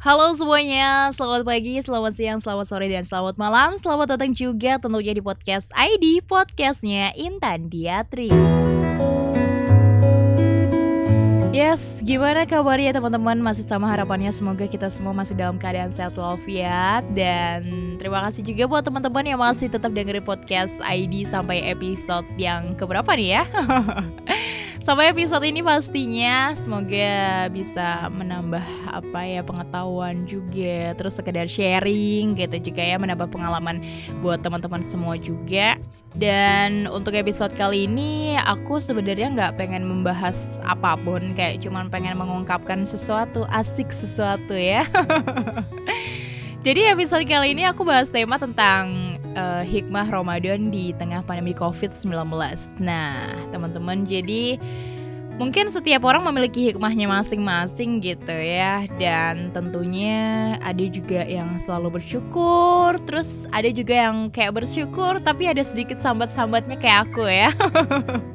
Halo semuanya, selamat pagi, selamat siang, selamat sore, dan selamat malam. Selamat datang juga tentunya di podcast ID, podcastnya Intan Diatri. Yes, gimana kabarnya teman-teman? Masih sama harapannya semoga kita semua masih dalam keadaan sehat walafiat. Dan terima kasih juga buat teman-teman yang masih tetap dengerin podcast ID sampai episode yang keberapa nih ya Sampai episode ini pastinya semoga bisa menambah apa ya pengetahuan juga terus sekedar sharing gitu juga ya menambah pengalaman buat teman-teman semua juga. Dan untuk episode kali ini aku sebenarnya nggak pengen membahas apa pun kayak cuman pengen mengungkapkan sesuatu asik sesuatu ya. Jadi episode kali ini aku bahas tema tentang uh, hikmah Ramadan di tengah pandemi COVID-19. Nah, teman-teman, jadi mungkin setiap orang memiliki hikmahnya masing-masing gitu ya. Dan tentunya ada juga yang selalu bersyukur, terus ada juga yang kayak bersyukur tapi ada sedikit sambat-sambatnya kayak aku ya.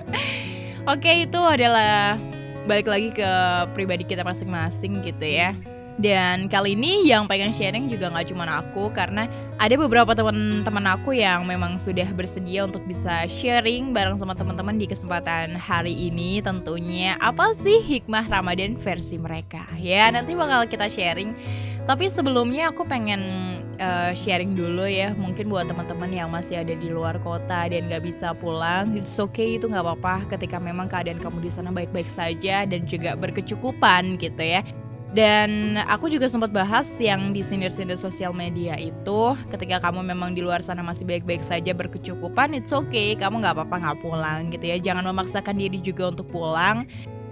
Oke, itu adalah balik lagi ke pribadi kita masing-masing gitu ya. Dan kali ini yang pengen sharing juga nggak cuma aku karena ada beberapa teman-teman aku yang memang sudah bersedia untuk bisa sharing bareng sama teman-teman di kesempatan hari ini. Tentunya apa sih hikmah Ramadan versi mereka? Ya nanti bakal kita sharing. Tapi sebelumnya aku pengen uh, sharing dulu ya mungkin buat teman-teman yang masih ada di luar kota dan nggak bisa pulang it's okay itu nggak apa-apa. Ketika memang keadaan kamu di sana baik-baik saja dan juga berkecukupan gitu ya dan aku juga sempat bahas yang di sindir-sindir sosial media itu ketika kamu memang di luar sana masih baik-baik saja berkecukupan, it's okay, kamu nggak apa-apa nggak pulang gitu ya. Jangan memaksakan diri juga untuk pulang.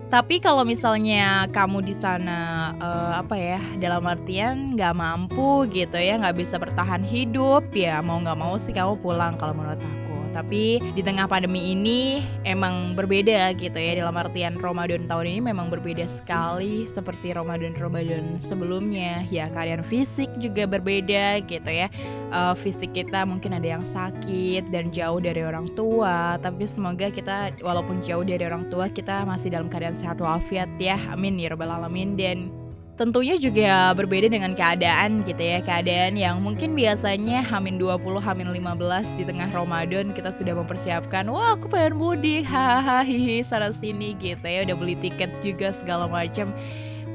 Tapi kalau misalnya kamu di sana uh, apa ya dalam artian nggak mampu gitu ya nggak bisa bertahan hidup ya mau nggak mau sih kamu pulang kalau menurut aku. Tapi di tengah pandemi ini emang berbeda gitu ya dalam artian Ramadan tahun ini memang berbeda sekali seperti Ramadan-Ramadan sebelumnya. Ya keadaan fisik juga berbeda gitu ya. Uh, fisik kita mungkin ada yang sakit dan jauh dari orang tua, tapi semoga kita walaupun jauh dari orang tua kita masih dalam keadaan sehat walafiat ya. Amin ya rabbal alamin dan tentunya juga berbeda dengan keadaan gitu ya. Keadaan yang mungkin biasanya Hamin 20 Hamin 15 di tengah Ramadan kita sudah mempersiapkan wah aku pengen mudik hahaha sana sini gitu ya. Udah beli tiket juga segala macam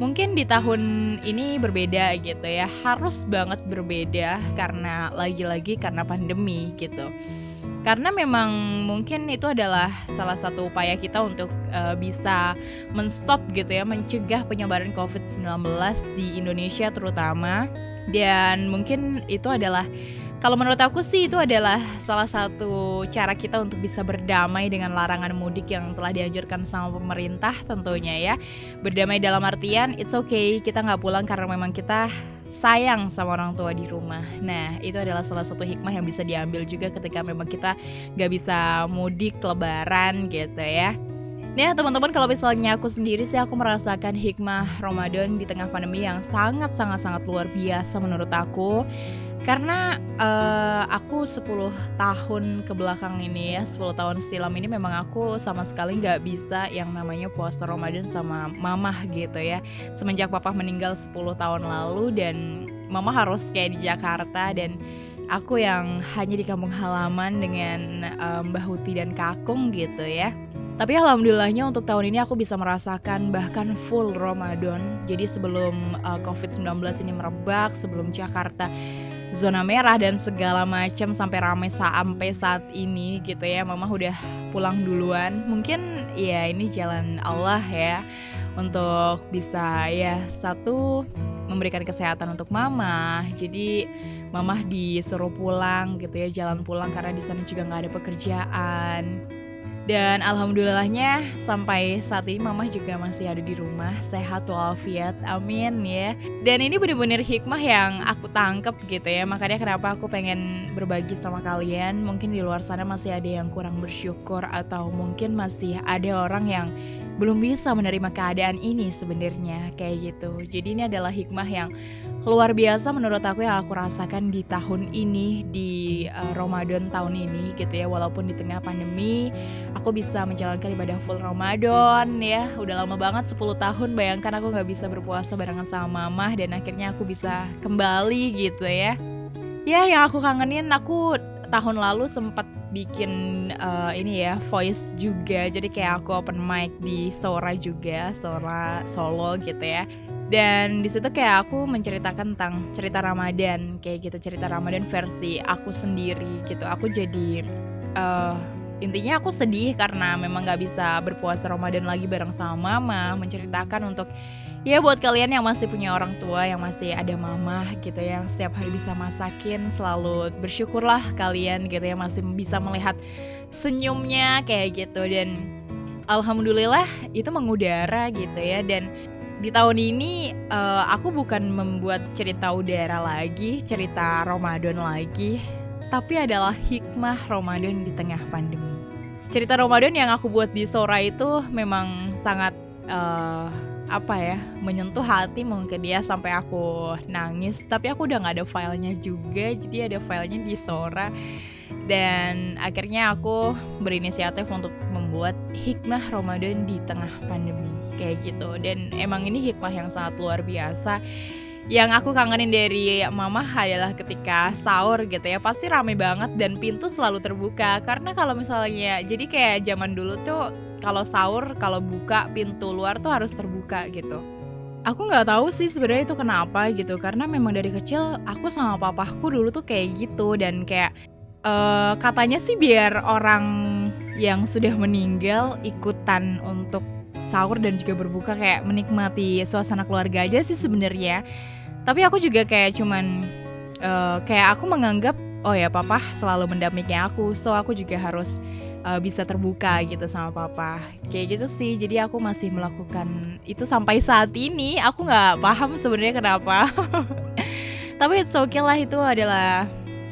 mungkin di tahun ini berbeda gitu ya. Harus banget berbeda karena lagi-lagi karena pandemi gitu karena memang mungkin itu adalah salah satu upaya kita untuk uh, bisa menstop gitu ya mencegah penyebaran COVID-19 di Indonesia terutama dan mungkin itu adalah kalau menurut aku sih itu adalah salah satu cara kita untuk bisa berdamai dengan larangan mudik yang telah dianjurkan sama pemerintah tentunya ya. Berdamai dalam artian it's okay kita nggak pulang karena memang kita sayang sama orang tua di rumah. Nah, itu adalah salah satu hikmah yang bisa diambil juga ketika memang kita gak bisa mudik lebaran gitu ya. Nah teman-teman kalau misalnya aku sendiri sih aku merasakan hikmah Ramadan di tengah pandemi yang sangat-sangat-sangat luar biasa menurut aku karena uh, aku 10 tahun ke belakang ini ya 10 tahun silam ini memang aku sama sekali nggak bisa yang namanya puasa Ramadan sama mamah gitu ya semenjak papa meninggal 10 tahun lalu dan mama harus kayak di Jakarta dan aku yang hanya di kampung halaman dengan um, Mbah Huti dan Kakung gitu ya tapi alhamdulillahnya untuk tahun ini aku bisa merasakan bahkan full Ramadan. Jadi sebelum uh, COVID-19 ini merebak, sebelum Jakarta zona merah dan segala macam sampai ramai sampai saat ini gitu ya. Mama udah pulang duluan. Mungkin ya ini jalan Allah ya untuk bisa ya satu memberikan kesehatan untuk mama. Jadi mama disuruh pulang gitu ya jalan pulang karena di sana juga nggak ada pekerjaan dan alhamdulillahnya sampai saat ini mama juga masih ada di rumah sehat walafiat. Amin ya. Dan ini bener-bener hikmah yang aku tangkep gitu ya. Makanya kenapa aku pengen berbagi sama kalian. Mungkin di luar sana masih ada yang kurang bersyukur atau mungkin masih ada orang yang belum bisa menerima keadaan ini sebenarnya kayak gitu. Jadi ini adalah hikmah yang luar biasa menurut aku yang aku rasakan di tahun ini di uh, Ramadan tahun ini gitu ya. Walaupun di tengah pandemi aku bisa menjalankan ibadah full Ramadan ya. Udah lama banget 10 tahun. Bayangkan aku nggak bisa berpuasa barengan sama mama dan akhirnya aku bisa kembali gitu ya. Ya yang aku kangenin aku tahun lalu sempat bikin uh, ini ya voice juga. Jadi kayak aku open mic di Sora juga Sora Solo gitu ya. Dan di situ kayak aku menceritakan tentang cerita Ramadan kayak gitu cerita Ramadan versi aku sendiri gitu. Aku jadi uh, intinya aku sedih karena memang gak bisa berpuasa Ramadan lagi bareng sama mama menceritakan untuk ya buat kalian yang masih punya orang tua yang masih ada mama gitu ya, yang setiap hari bisa masakin selalu bersyukurlah kalian gitu ya masih bisa melihat senyumnya kayak gitu. Dan alhamdulillah itu mengudara gitu ya. Dan di tahun ini uh, aku bukan membuat cerita udara lagi, cerita Ramadan lagi, tapi adalah hikmah Ramadan di tengah pandemi. Cerita Ramadan yang aku buat di Sora itu memang sangat uh, apa ya menyentuh hati mungkin dia sampai aku nangis. Tapi aku udah nggak ada filenya juga jadi ada filenya di Sora. Dan akhirnya aku berinisiatif untuk membuat hikmah Ramadan di tengah pandemi. Kayak gitu. Dan emang ini hikmah yang sangat luar biasa yang aku kangenin dari mama adalah ketika sahur gitu ya pasti rame banget dan pintu selalu terbuka karena kalau misalnya jadi kayak zaman dulu tuh kalau sahur kalau buka pintu luar tuh harus terbuka gitu aku nggak tahu sih sebenarnya itu kenapa gitu karena memang dari kecil aku sama papaku dulu tuh kayak gitu dan kayak uh, katanya sih biar orang yang sudah meninggal ikutan untuk sahur dan juga berbuka kayak menikmati suasana keluarga aja sih sebenarnya. Tapi aku juga kayak cuman uh, kayak aku menganggap oh ya papa selalu mendampingi aku, so aku juga harus uh, bisa terbuka gitu sama papa. Kayak gitu sih. Jadi aku masih melakukan itu sampai saat ini. Aku nggak paham sebenarnya kenapa. Tapi it's okay lah itu adalah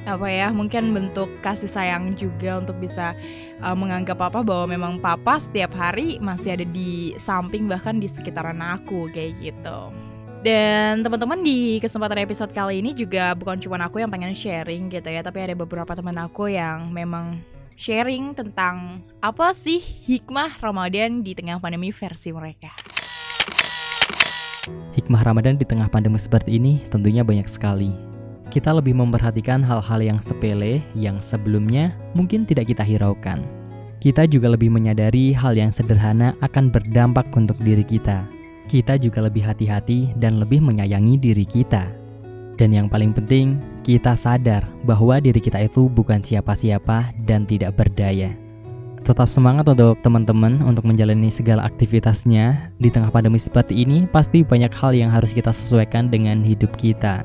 apa ya mungkin bentuk kasih sayang juga untuk bisa uh, menganggap papa bahwa memang papa setiap hari masih ada di samping bahkan di sekitaran aku kayak gitu. Dan teman-teman di kesempatan episode kali ini juga bukan cuma aku yang pengen sharing gitu ya, tapi ada beberapa teman aku yang memang sharing tentang apa sih hikmah Ramadan di tengah pandemi versi mereka. Hikmah Ramadan di tengah pandemi seperti ini tentunya banyak sekali kita lebih memperhatikan hal-hal yang sepele yang sebelumnya mungkin tidak kita hiraukan. Kita juga lebih menyadari hal yang sederhana akan berdampak untuk diri kita. Kita juga lebih hati-hati dan lebih menyayangi diri kita. Dan yang paling penting, kita sadar bahwa diri kita itu bukan siapa-siapa dan tidak berdaya. Tetap semangat untuk teman-teman untuk menjalani segala aktivitasnya di tengah pandemi seperti ini. Pasti banyak hal yang harus kita sesuaikan dengan hidup kita.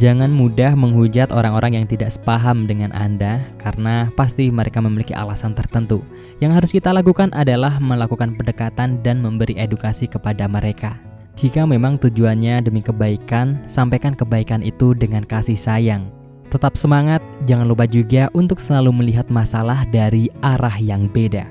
Jangan mudah menghujat orang-orang yang tidak sepaham dengan Anda, karena pasti mereka memiliki alasan tertentu. Yang harus kita lakukan adalah melakukan pendekatan dan memberi edukasi kepada mereka. Jika memang tujuannya demi kebaikan, sampaikan kebaikan itu dengan kasih sayang. Tetap semangat, jangan lupa juga untuk selalu melihat masalah dari arah yang beda.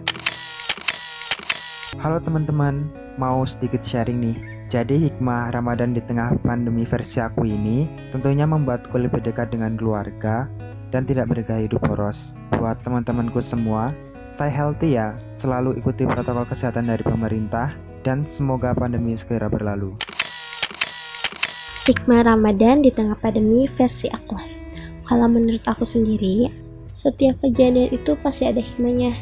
Halo teman-teman, mau sedikit sharing nih jadi hikmah Ramadan di tengah pandemi versi aku ini tentunya membuatku lebih dekat dengan keluarga dan tidak bergaya hidup boros. Buat teman-temanku semua, stay healthy ya, selalu ikuti protokol kesehatan dari pemerintah dan semoga pandemi segera berlalu. Hikmah Ramadan di tengah pandemi versi aku. Kalau menurut aku sendiri, setiap kejadian itu pasti ada hikmahnya.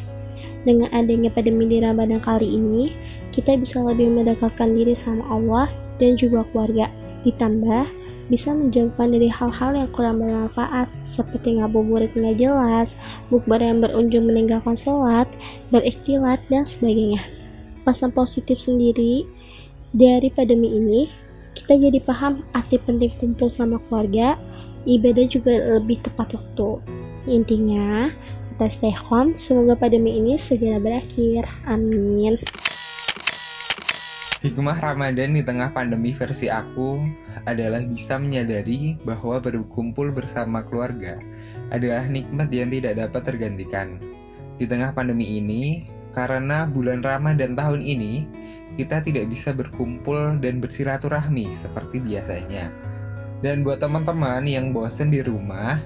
Dengan adanya pandemi di Ramadan kali ini, kita bisa lebih mendekatkan diri sama Allah dan juga keluarga. Ditambah, bisa menjauhkan dari hal-hal yang kurang bermanfaat seperti ngabuburit nggak jelas, bukber yang berujung meninggalkan sholat, berikhtilat, dan sebagainya. Pesan positif sendiri dari pandemi ini, kita jadi paham arti penting kumpul sama keluarga, ibadah juga lebih tepat waktu. Intinya, kita stay home, semoga pandemi ini segera berakhir. Amin. Hikmah Ramadan di tengah pandemi versi aku adalah bisa menyadari bahwa berkumpul bersama keluarga adalah nikmat yang tidak dapat tergantikan. Di tengah pandemi ini, karena bulan Ramadan tahun ini kita tidak bisa berkumpul dan bersilaturahmi seperti biasanya. Dan buat teman-teman yang bosen di rumah,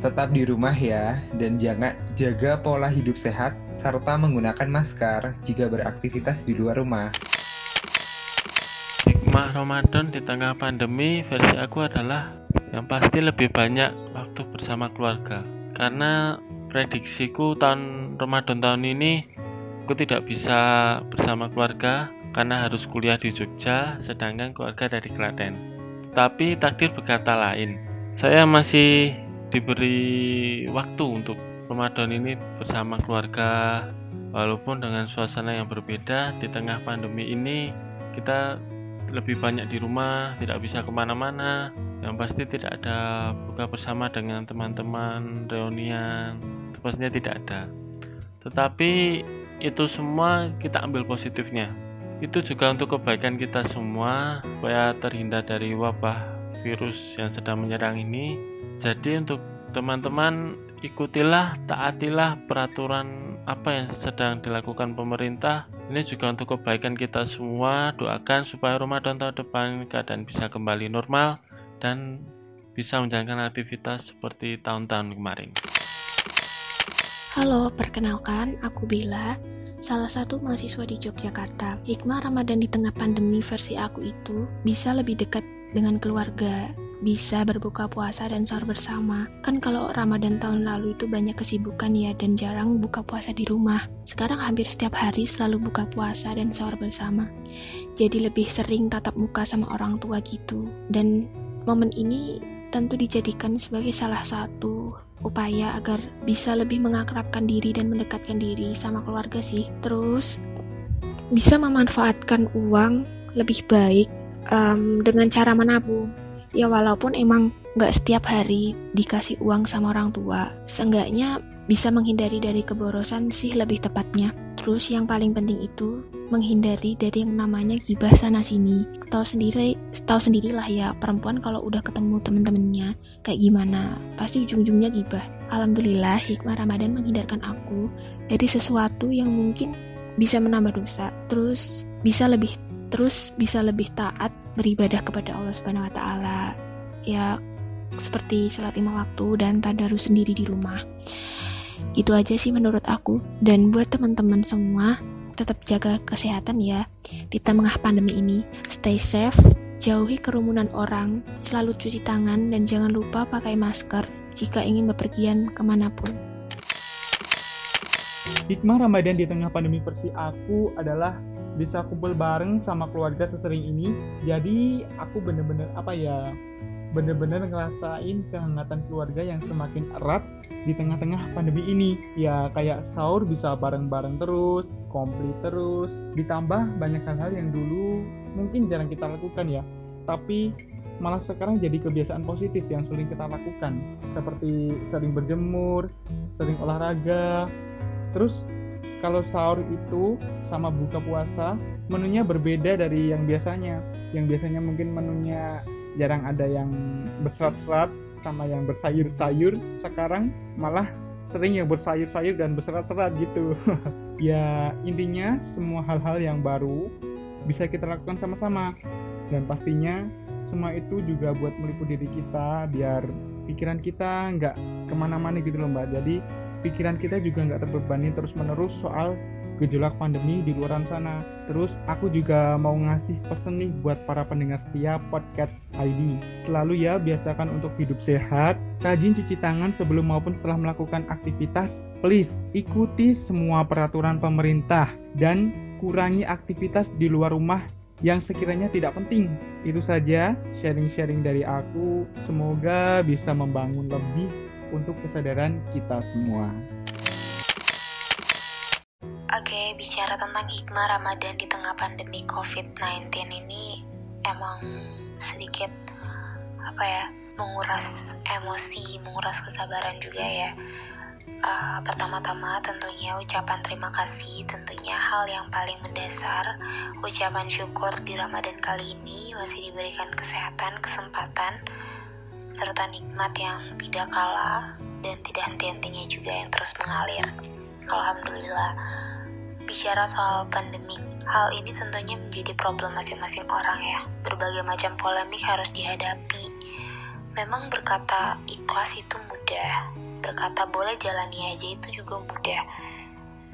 tetap di rumah ya dan jangan jaga pola hidup sehat serta menggunakan masker jika beraktivitas di luar rumah. Hikmah Ramadan di tengah pandemi versi aku adalah yang pasti lebih banyak waktu bersama keluarga. Karena prediksiku tahun Ramadan tahun ini aku tidak bisa bersama keluarga karena harus kuliah di Jogja sedangkan keluarga dari Klaten. Tapi takdir berkata lain. Saya masih diberi waktu untuk Ramadan ini bersama keluarga walaupun dengan suasana yang berbeda di tengah pandemi ini kita lebih banyak di rumah, tidak bisa ke mana-mana. Yang pasti tidak ada buka bersama dengan teman-teman, reunian, itu pastinya tidak ada. Tetapi itu semua kita ambil positifnya. Itu juga untuk kebaikan kita semua, supaya terhindar dari wabah virus yang sedang menyerang ini. Jadi untuk teman-teman ikutilah, taatilah peraturan apa yang sedang dilakukan pemerintah ini juga untuk kebaikan kita semua. Doakan supaya Ramadan tahun depan keadaan bisa kembali normal dan bisa menjalankan aktivitas seperti tahun-tahun kemarin. Halo, perkenalkan aku Bila, salah satu mahasiswa di Yogyakarta. Hikmah Ramadan di tengah pandemi versi aku itu bisa lebih dekat dengan keluarga, bisa berbuka puasa dan sahur bersama. Kan kalau Ramadan tahun lalu itu banyak kesibukan ya dan jarang buka puasa di rumah. Sekarang hampir setiap hari selalu buka puasa dan sahur bersama. Jadi lebih sering tatap muka sama orang tua gitu. Dan momen ini tentu dijadikan sebagai salah satu upaya agar bisa lebih mengakrabkan diri dan mendekatkan diri sama keluarga sih. Terus bisa memanfaatkan uang lebih baik um, dengan cara menabung ya walaupun emang nggak setiap hari dikasih uang sama orang tua seenggaknya bisa menghindari dari keborosan sih lebih tepatnya. Terus yang paling penting itu menghindari dari yang namanya gibah sana sini. Tahu sendiri tahu sendirilah ya perempuan kalau udah ketemu temen-temennya kayak gimana? Pasti ujung-ujungnya gibah. Alhamdulillah hikmah ramadan menghindarkan aku dari sesuatu yang mungkin bisa menambah dosa. Terus bisa lebih terus bisa lebih taat beribadah kepada Allah Subhanahu wa taala. Ya seperti sholat lima waktu dan tadarus sendiri di rumah. Gitu aja sih menurut aku. Dan buat teman-teman semua, tetap jaga kesehatan ya di tengah pandemi ini. Stay safe, jauhi kerumunan orang, selalu cuci tangan, dan jangan lupa pakai masker jika ingin bepergian ke mana pun. Hikmah Ramadan di tengah pandemi versi aku adalah bisa kumpul bareng sama keluarga sesering ini jadi aku bener-bener apa ya bener-bener ngerasain kehangatan keluarga yang semakin erat di tengah-tengah pandemi ini. Ya kayak sahur bisa bareng-bareng terus komplit terus ditambah banyak hal-hal yang dulu mungkin jarang kita lakukan ya. Tapi malah sekarang jadi kebiasaan positif yang sering kita lakukan. Seperti sering berjemur sering olahraga terus kalau sahur itu sama buka puasa menunya berbeda dari yang biasanya. Yang biasanya mungkin menunya jarang ada yang berserat-serat sama yang bersayur-sayur. Sekarang malah sering yang bersayur-sayur dan berserat-serat gitu. ya intinya semua hal-hal yang baru bisa kita lakukan sama-sama. Dan pastinya semua itu juga buat meliput diri kita biar pikiran kita nggak ke mana-mana gitu loh mbak. Jadi pikiran kita juga nggak terbebani terus-menerus soal gejolak pandemi di luar sana. Terus aku juga mau ngasih pesen nih buat para pendengar setia podcast ID. Selalu ya biasakan untuk hidup sehat, rajin cuci tangan sebelum maupun setelah melakukan aktivitas. Please ikuti semua peraturan pemerintah dan kurangi aktivitas di luar rumah yang sekiranya tidak penting. Itu saja sharing-sharing dari aku. Semoga bisa membangun lebih untuk kesadaran kita semua. Oke, bicara tentang hikmah Ramadan di tengah pandemi COVID-19 ini emang sedikit apa ya menguras emosi, menguras kesabaran juga ya. Uh, pertama-tama tentunya ucapan terima kasih tentunya hal yang paling mendasar ucapan syukur di Ramadan kali ini masih diberikan kesehatan, kesempatan serta nikmat yang tidak kalah dan tidak henti-hentinya juga yang terus mengalir. Alhamdulillah. Bicara soal pandemi, hal ini tentunya menjadi problem masing-masing orang ya. Berbagai macam polemik harus dihadapi. Memang berkata ikhlas itu mudah, berkata boleh jalani aja itu juga mudah.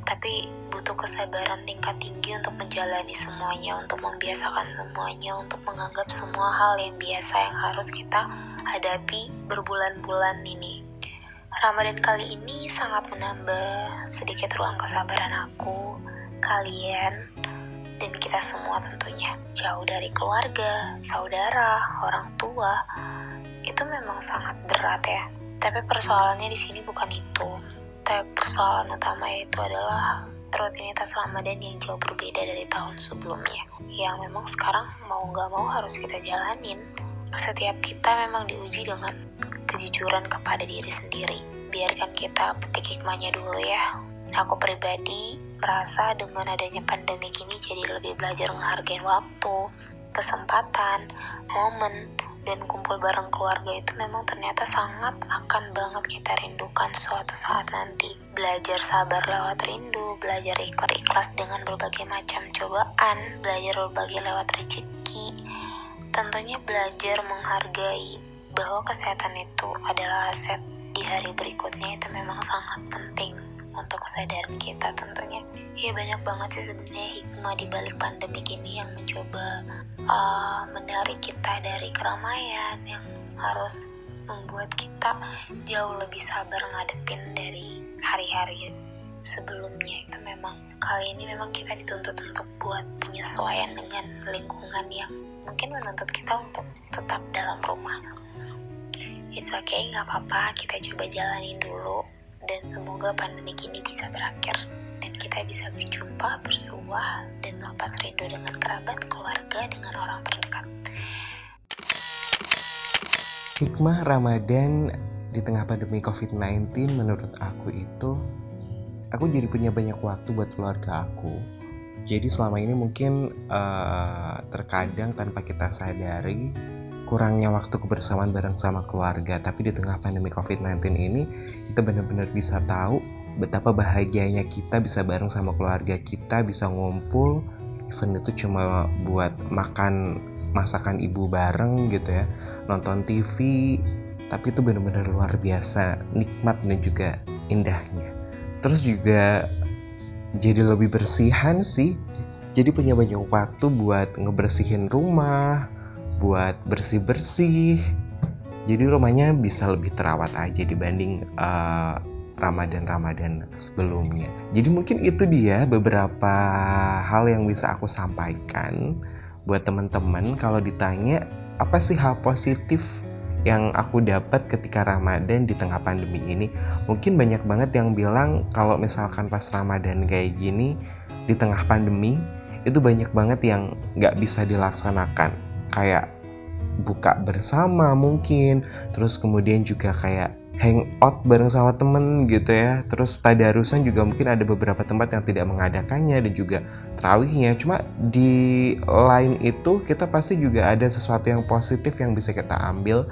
Tapi butuh kesabaran tingkat tinggi untuk menjalani semuanya, untuk membiasakan semuanya, untuk menganggap semua hal yang biasa yang harus kita hadapi berbulan-bulan ini. Ramadan kali ini sangat menambah sedikit ruang kesabaran aku, kalian, dan kita semua tentunya. Jauh dari keluarga, saudara, orang tua, itu memang sangat berat ya. Tapi persoalannya di sini bukan itu. Tapi persoalan utama itu adalah rutinitas Ramadan yang jauh berbeda dari tahun sebelumnya. Yang memang sekarang mau nggak mau harus kita jalanin. Setiap kita memang diuji dengan kejujuran kepada diri sendiri. Biarkan kita petik hikmahnya dulu ya. Aku pribadi merasa dengan adanya pandemi ini jadi lebih belajar menghargai waktu, kesempatan, momen, dan kumpul bareng keluarga itu memang ternyata sangat akan banget kita rindukan suatu saat nanti. Belajar sabar lewat rindu, belajar ikhlas dengan berbagai macam cobaan, belajar berbagai lewat rezeki, tentunya belajar menghargai bahwa kesehatan itu adalah aset di hari berikutnya itu memang sangat penting untuk kesadaran kita tentunya. Ya banyak banget sih sebenarnya hikmah di balik pandemi ini yang mencoba uh, menarik kita dari keramaian yang harus membuat kita jauh lebih sabar ngadepin dari hari-hari sebelumnya itu memang kali ini memang kita dituntut untuk buat penyesuaian dengan lingkungan yang mungkin menuntut kita untuk tetap dalam rumah. It's okay nggak apa-apa. Kita coba jalanin dulu. Dan semoga pandemi ini bisa berakhir. Dan kita bisa berjumpa bersuah dan melepas rindu dengan kerabat keluarga dengan orang terdekat. Hikmah Ramadan di tengah pandemi COVID-19 menurut aku itu aku jadi punya banyak waktu buat keluarga aku jadi selama ini mungkin uh, terkadang tanpa kita sadari kurangnya waktu kebersamaan bareng sama keluarga tapi di tengah pandemi COVID-19 ini kita benar-benar bisa tahu betapa bahagianya kita bisa bareng sama keluarga kita bisa ngumpul. Event itu cuma buat makan masakan ibu bareng gitu ya. Nonton TV tapi itu benar-benar luar biasa nikmat dan juga indahnya. Terus juga jadi lebih bersihan sih jadi punya banyak waktu buat ngebersihin rumah buat bersih-bersih. Jadi rumahnya bisa lebih terawat aja dibanding uh, Ramadan-Ramadan sebelumnya. Jadi mungkin itu dia beberapa hal yang bisa aku sampaikan buat teman-teman kalau ditanya apa sih hal positif yang aku dapat ketika Ramadan di tengah pandemi ini. Mungkin banyak banget yang bilang kalau misalkan pas Ramadan kayak gini di tengah pandemi itu banyak banget yang nggak bisa dilaksanakan kayak buka bersama mungkin terus kemudian juga kayak hangout bareng sama temen gitu ya. Terus tadarusan juga mungkin ada beberapa tempat yang tidak mengadakannya dan juga terawihnya. Cuma di lain itu kita pasti juga ada sesuatu yang positif yang bisa kita ambil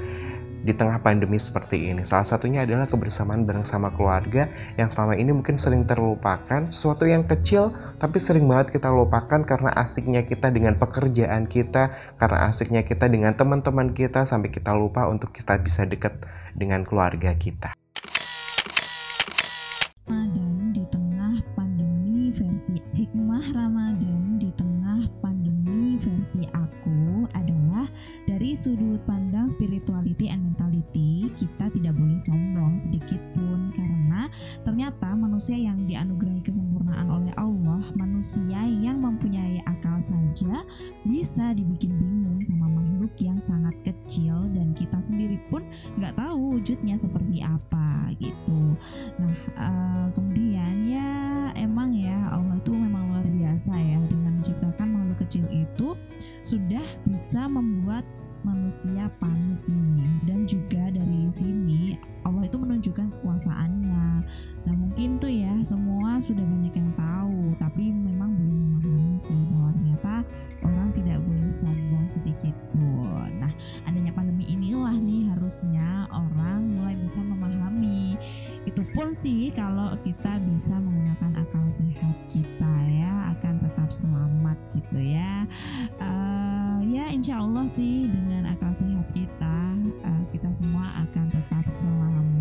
di tengah pandemi seperti ini. Salah satunya adalah kebersamaan bareng sama keluarga yang selama ini mungkin sering terlupakan, sesuatu yang kecil tapi sering banget kita lupakan karena asiknya kita dengan pekerjaan kita, karena asiknya kita dengan teman-teman kita sampai kita lupa untuk kita bisa dekat dengan keluarga kita. Ramadan di tengah pandemi versi hikmah Ramadan dari sudut pandang spirituality and mentality kita tidak boleh sombong sedikit pun. Karena ternyata manusia yang dianugerahi kesempurnaan oleh Allah manusia yang mempunyai akal saja bisa dibikin bingung sama makhluk yang sangat kecil. Dan kita sendiri pun nggak tahu wujudnya seperti apa gitu. Nah uh, kemudian ya emang ya Allah itu memang luar biasa ya. Dengan menciptakan makhluk kecil itu sudah bisa membuat manusia panik nih dan juga dari sini itu menunjukkan kekuasaannya. Nah mungkin tuh ya semua sudah banyak yang tahu tapi memang belum memahami sih bahwa ternyata orang tidak boleh sombong sedikit pun. Nah adanya pandemi inilah nih harusnya orang mulai bisa memahami. Itu pun sih kalau kita bisa menggunakan akal sehat kita ya akan tetap selamat gitu ya. Uh, ya insya Allah sih dengan akal sehat kita uh, kita semua akan tetap selamat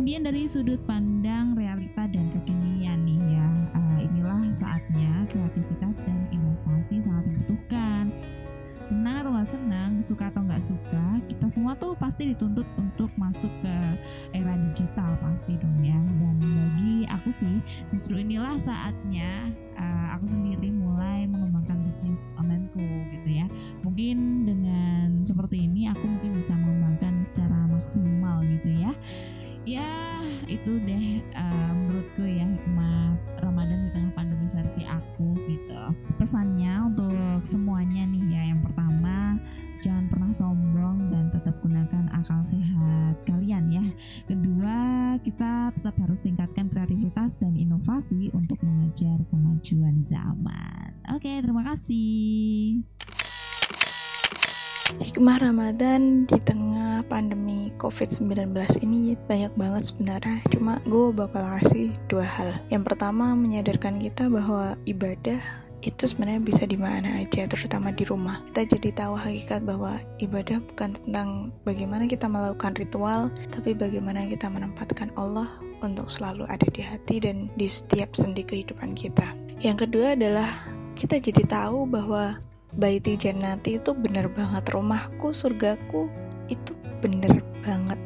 kemudian dari sudut pandang realita dan kekinian nih ya uh, inilah saatnya kreativitas dan inovasi sangat dibutuhkan senang atau nggak senang, suka atau nggak suka, kita semua tuh pasti dituntut untuk masuk ke era digital pasti dong ya. Dan bagi aku sih, justru inilah saatnya uh, aku sendiri mulai mengembangkan bisnis onlineku gitu ya. Mungkin dengan seperti ini aku mungkin bisa mengembangkan secara maksimal gitu ya ya itu deh uh, menurutku ya hikmah Ramadan di tengah pandemi versi aku gitu. Pesannya untuk semuanya nih ya yang pertama jangan pernah sombong dan tetap gunakan akal sehat kalian ya. Kedua kita tetap harus tingkatkan kreativitas dan inovasi untuk mengejar kemajuan zaman. Oke terima kasih Hikmah Ramadan di tengah pandemi COVID-19 ini banyak banget sebenarnya. Cuma gue bakal kasih dua hal. Yang pertama menyadarkan kita bahwa ibadah itu sebenarnya bisa di mana aja, terutama di rumah. Kita jadi tahu hakikat bahwa ibadah bukan tentang bagaimana kita melakukan ritual, tapi bagaimana kita menempatkan Allah untuk selalu ada di hati dan di setiap sendi kehidupan kita. Yang kedua adalah kita jadi tahu bahwa Baiti Jannati itu bener banget. Rumahku, surgaku itu bener banget.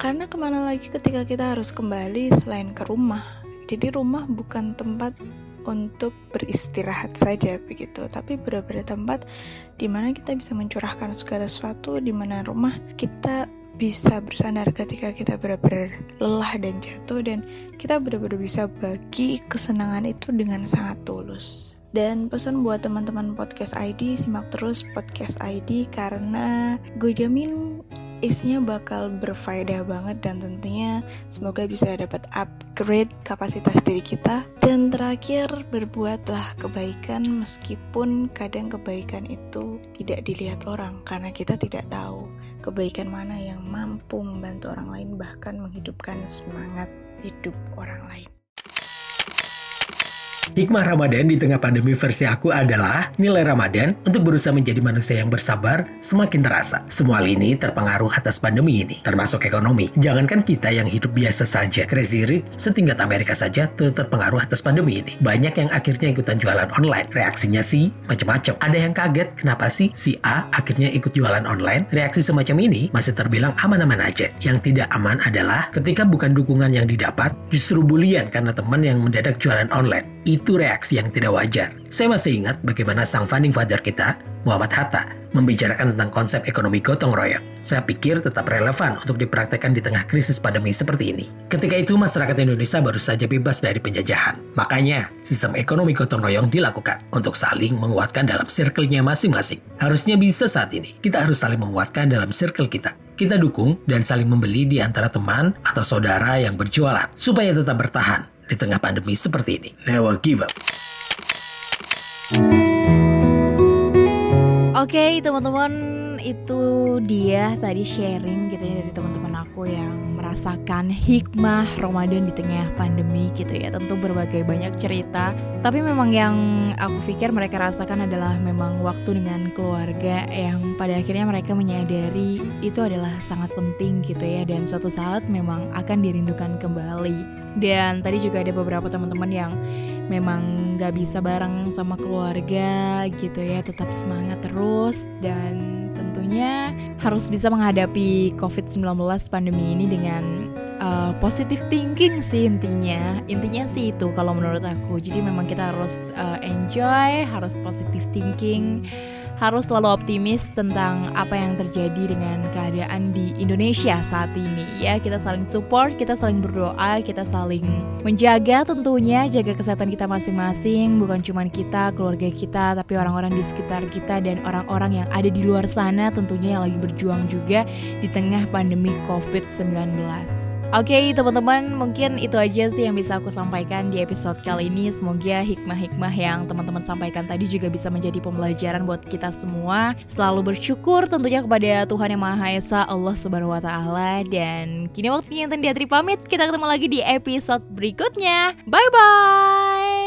Karena ke mana lagi ketika kita harus kembali selain ke rumah? Jadi rumah bukan tempat untuk beristirahat saja begitu. Tapi benar-benar tempat di mana kita bisa mencurahkan segala sesuatu di mana rumah kita bisa bersandar ketika kita benar-benar lelah dan jatuh dan kita benar-benar bisa bagi kesenangan itu dengan sangat tulus dan pesan buat teman-teman podcast ID, simak terus podcast ID karena gue jamin isinya bakal berfaedah banget dan tentunya semoga bisa dapat upgrade kapasitas diri kita. Dan terakhir, berbuatlah kebaikan meskipun kadang kebaikan itu tidak dilihat orang karena kita tidak tahu kebaikan mana yang mampu membantu orang lain bahkan menghidupkan semangat hidup orang lain. Hikmah Ramadan di tengah pandemi versi aku adalah nilai Ramadan untuk berusaha menjadi manusia yang bersabar semakin terasa. Semua hal ini terpengaruh atas pandemi ini, termasuk ekonomi. Jangankan kita yang hidup biasa saja, Crazy Rich setingkat Amerika saja terpengaruh atas pandemi ini. Banyak yang akhirnya ikutan jualan online. Reaksinya sih macam-macam. Ada yang kaget, kenapa sih si A akhirnya ikut jualan online? Reaksi semacam ini masih terbilang aman-aman aja. Yang tidak aman adalah ketika bukan dukungan yang didapat, justru bulian karena teman yang mendadak jualan online itu reaksi yang tidak wajar. Saya masih ingat bagaimana sang founding father kita, Muhammad Hatta, membicarakan tentang konsep ekonomi gotong royong. Saya pikir tetap relevan untuk dipraktekkan di tengah krisis pandemi seperti ini. Ketika itu masyarakat Indonesia baru saja bebas dari penjajahan. Makanya, sistem ekonomi gotong royong dilakukan untuk saling menguatkan dalam circle-nya masing-masing. Harusnya bisa saat ini. Kita harus saling menguatkan dalam circle kita. Kita dukung dan saling membeli di antara teman atau saudara yang berjualan supaya tetap bertahan di tengah pandemi seperti ini. Never give up. Oke okay, teman-teman itu dia tadi sharing gitu ya dari teman-teman aku yang merasakan hikmah Ramadan di tengah pandemi gitu ya. Tentu berbagai banyak cerita. Tapi memang yang aku pikir mereka rasakan adalah memang waktu dengan keluarga yang pada akhirnya mereka menyadari itu adalah sangat penting gitu ya. Dan suatu saat memang akan dirindukan kembali. Dan tadi juga ada beberapa teman-teman yang memang gak bisa bareng sama keluarga gitu ya. Tetap semangat terus dan tentunya harus bisa menghadapi COVID-19 pandemi ini dengan uh, positive thinking sih intinya. Intinya sih itu kalau menurut aku. Jadi memang kita harus uh, enjoy, harus positive thinking harus selalu optimis tentang apa yang terjadi dengan keadaan di Indonesia saat ini ya kita saling support kita saling berdoa kita saling menjaga tentunya jaga kesehatan kita masing-masing bukan cuma kita keluarga kita tapi orang-orang di sekitar kita dan orang-orang yang ada di luar sana tentunya yang lagi berjuang juga di tengah pandemi COVID-19 Oke teman-teman mungkin itu aja sih yang bisa aku sampaikan di episode kali ini. Semoga hikmah-hikmah yang teman-teman sampaikan tadi juga bisa menjadi pembelajaran buat kita semua. Selalu bersyukur tentunya kepada Tuhan Yang Maha Esa Allah Subhanahu Wa Taala. Dan kini waktunya yang Diatri pamit. Kita ketemu lagi di episode berikutnya. Bye-bye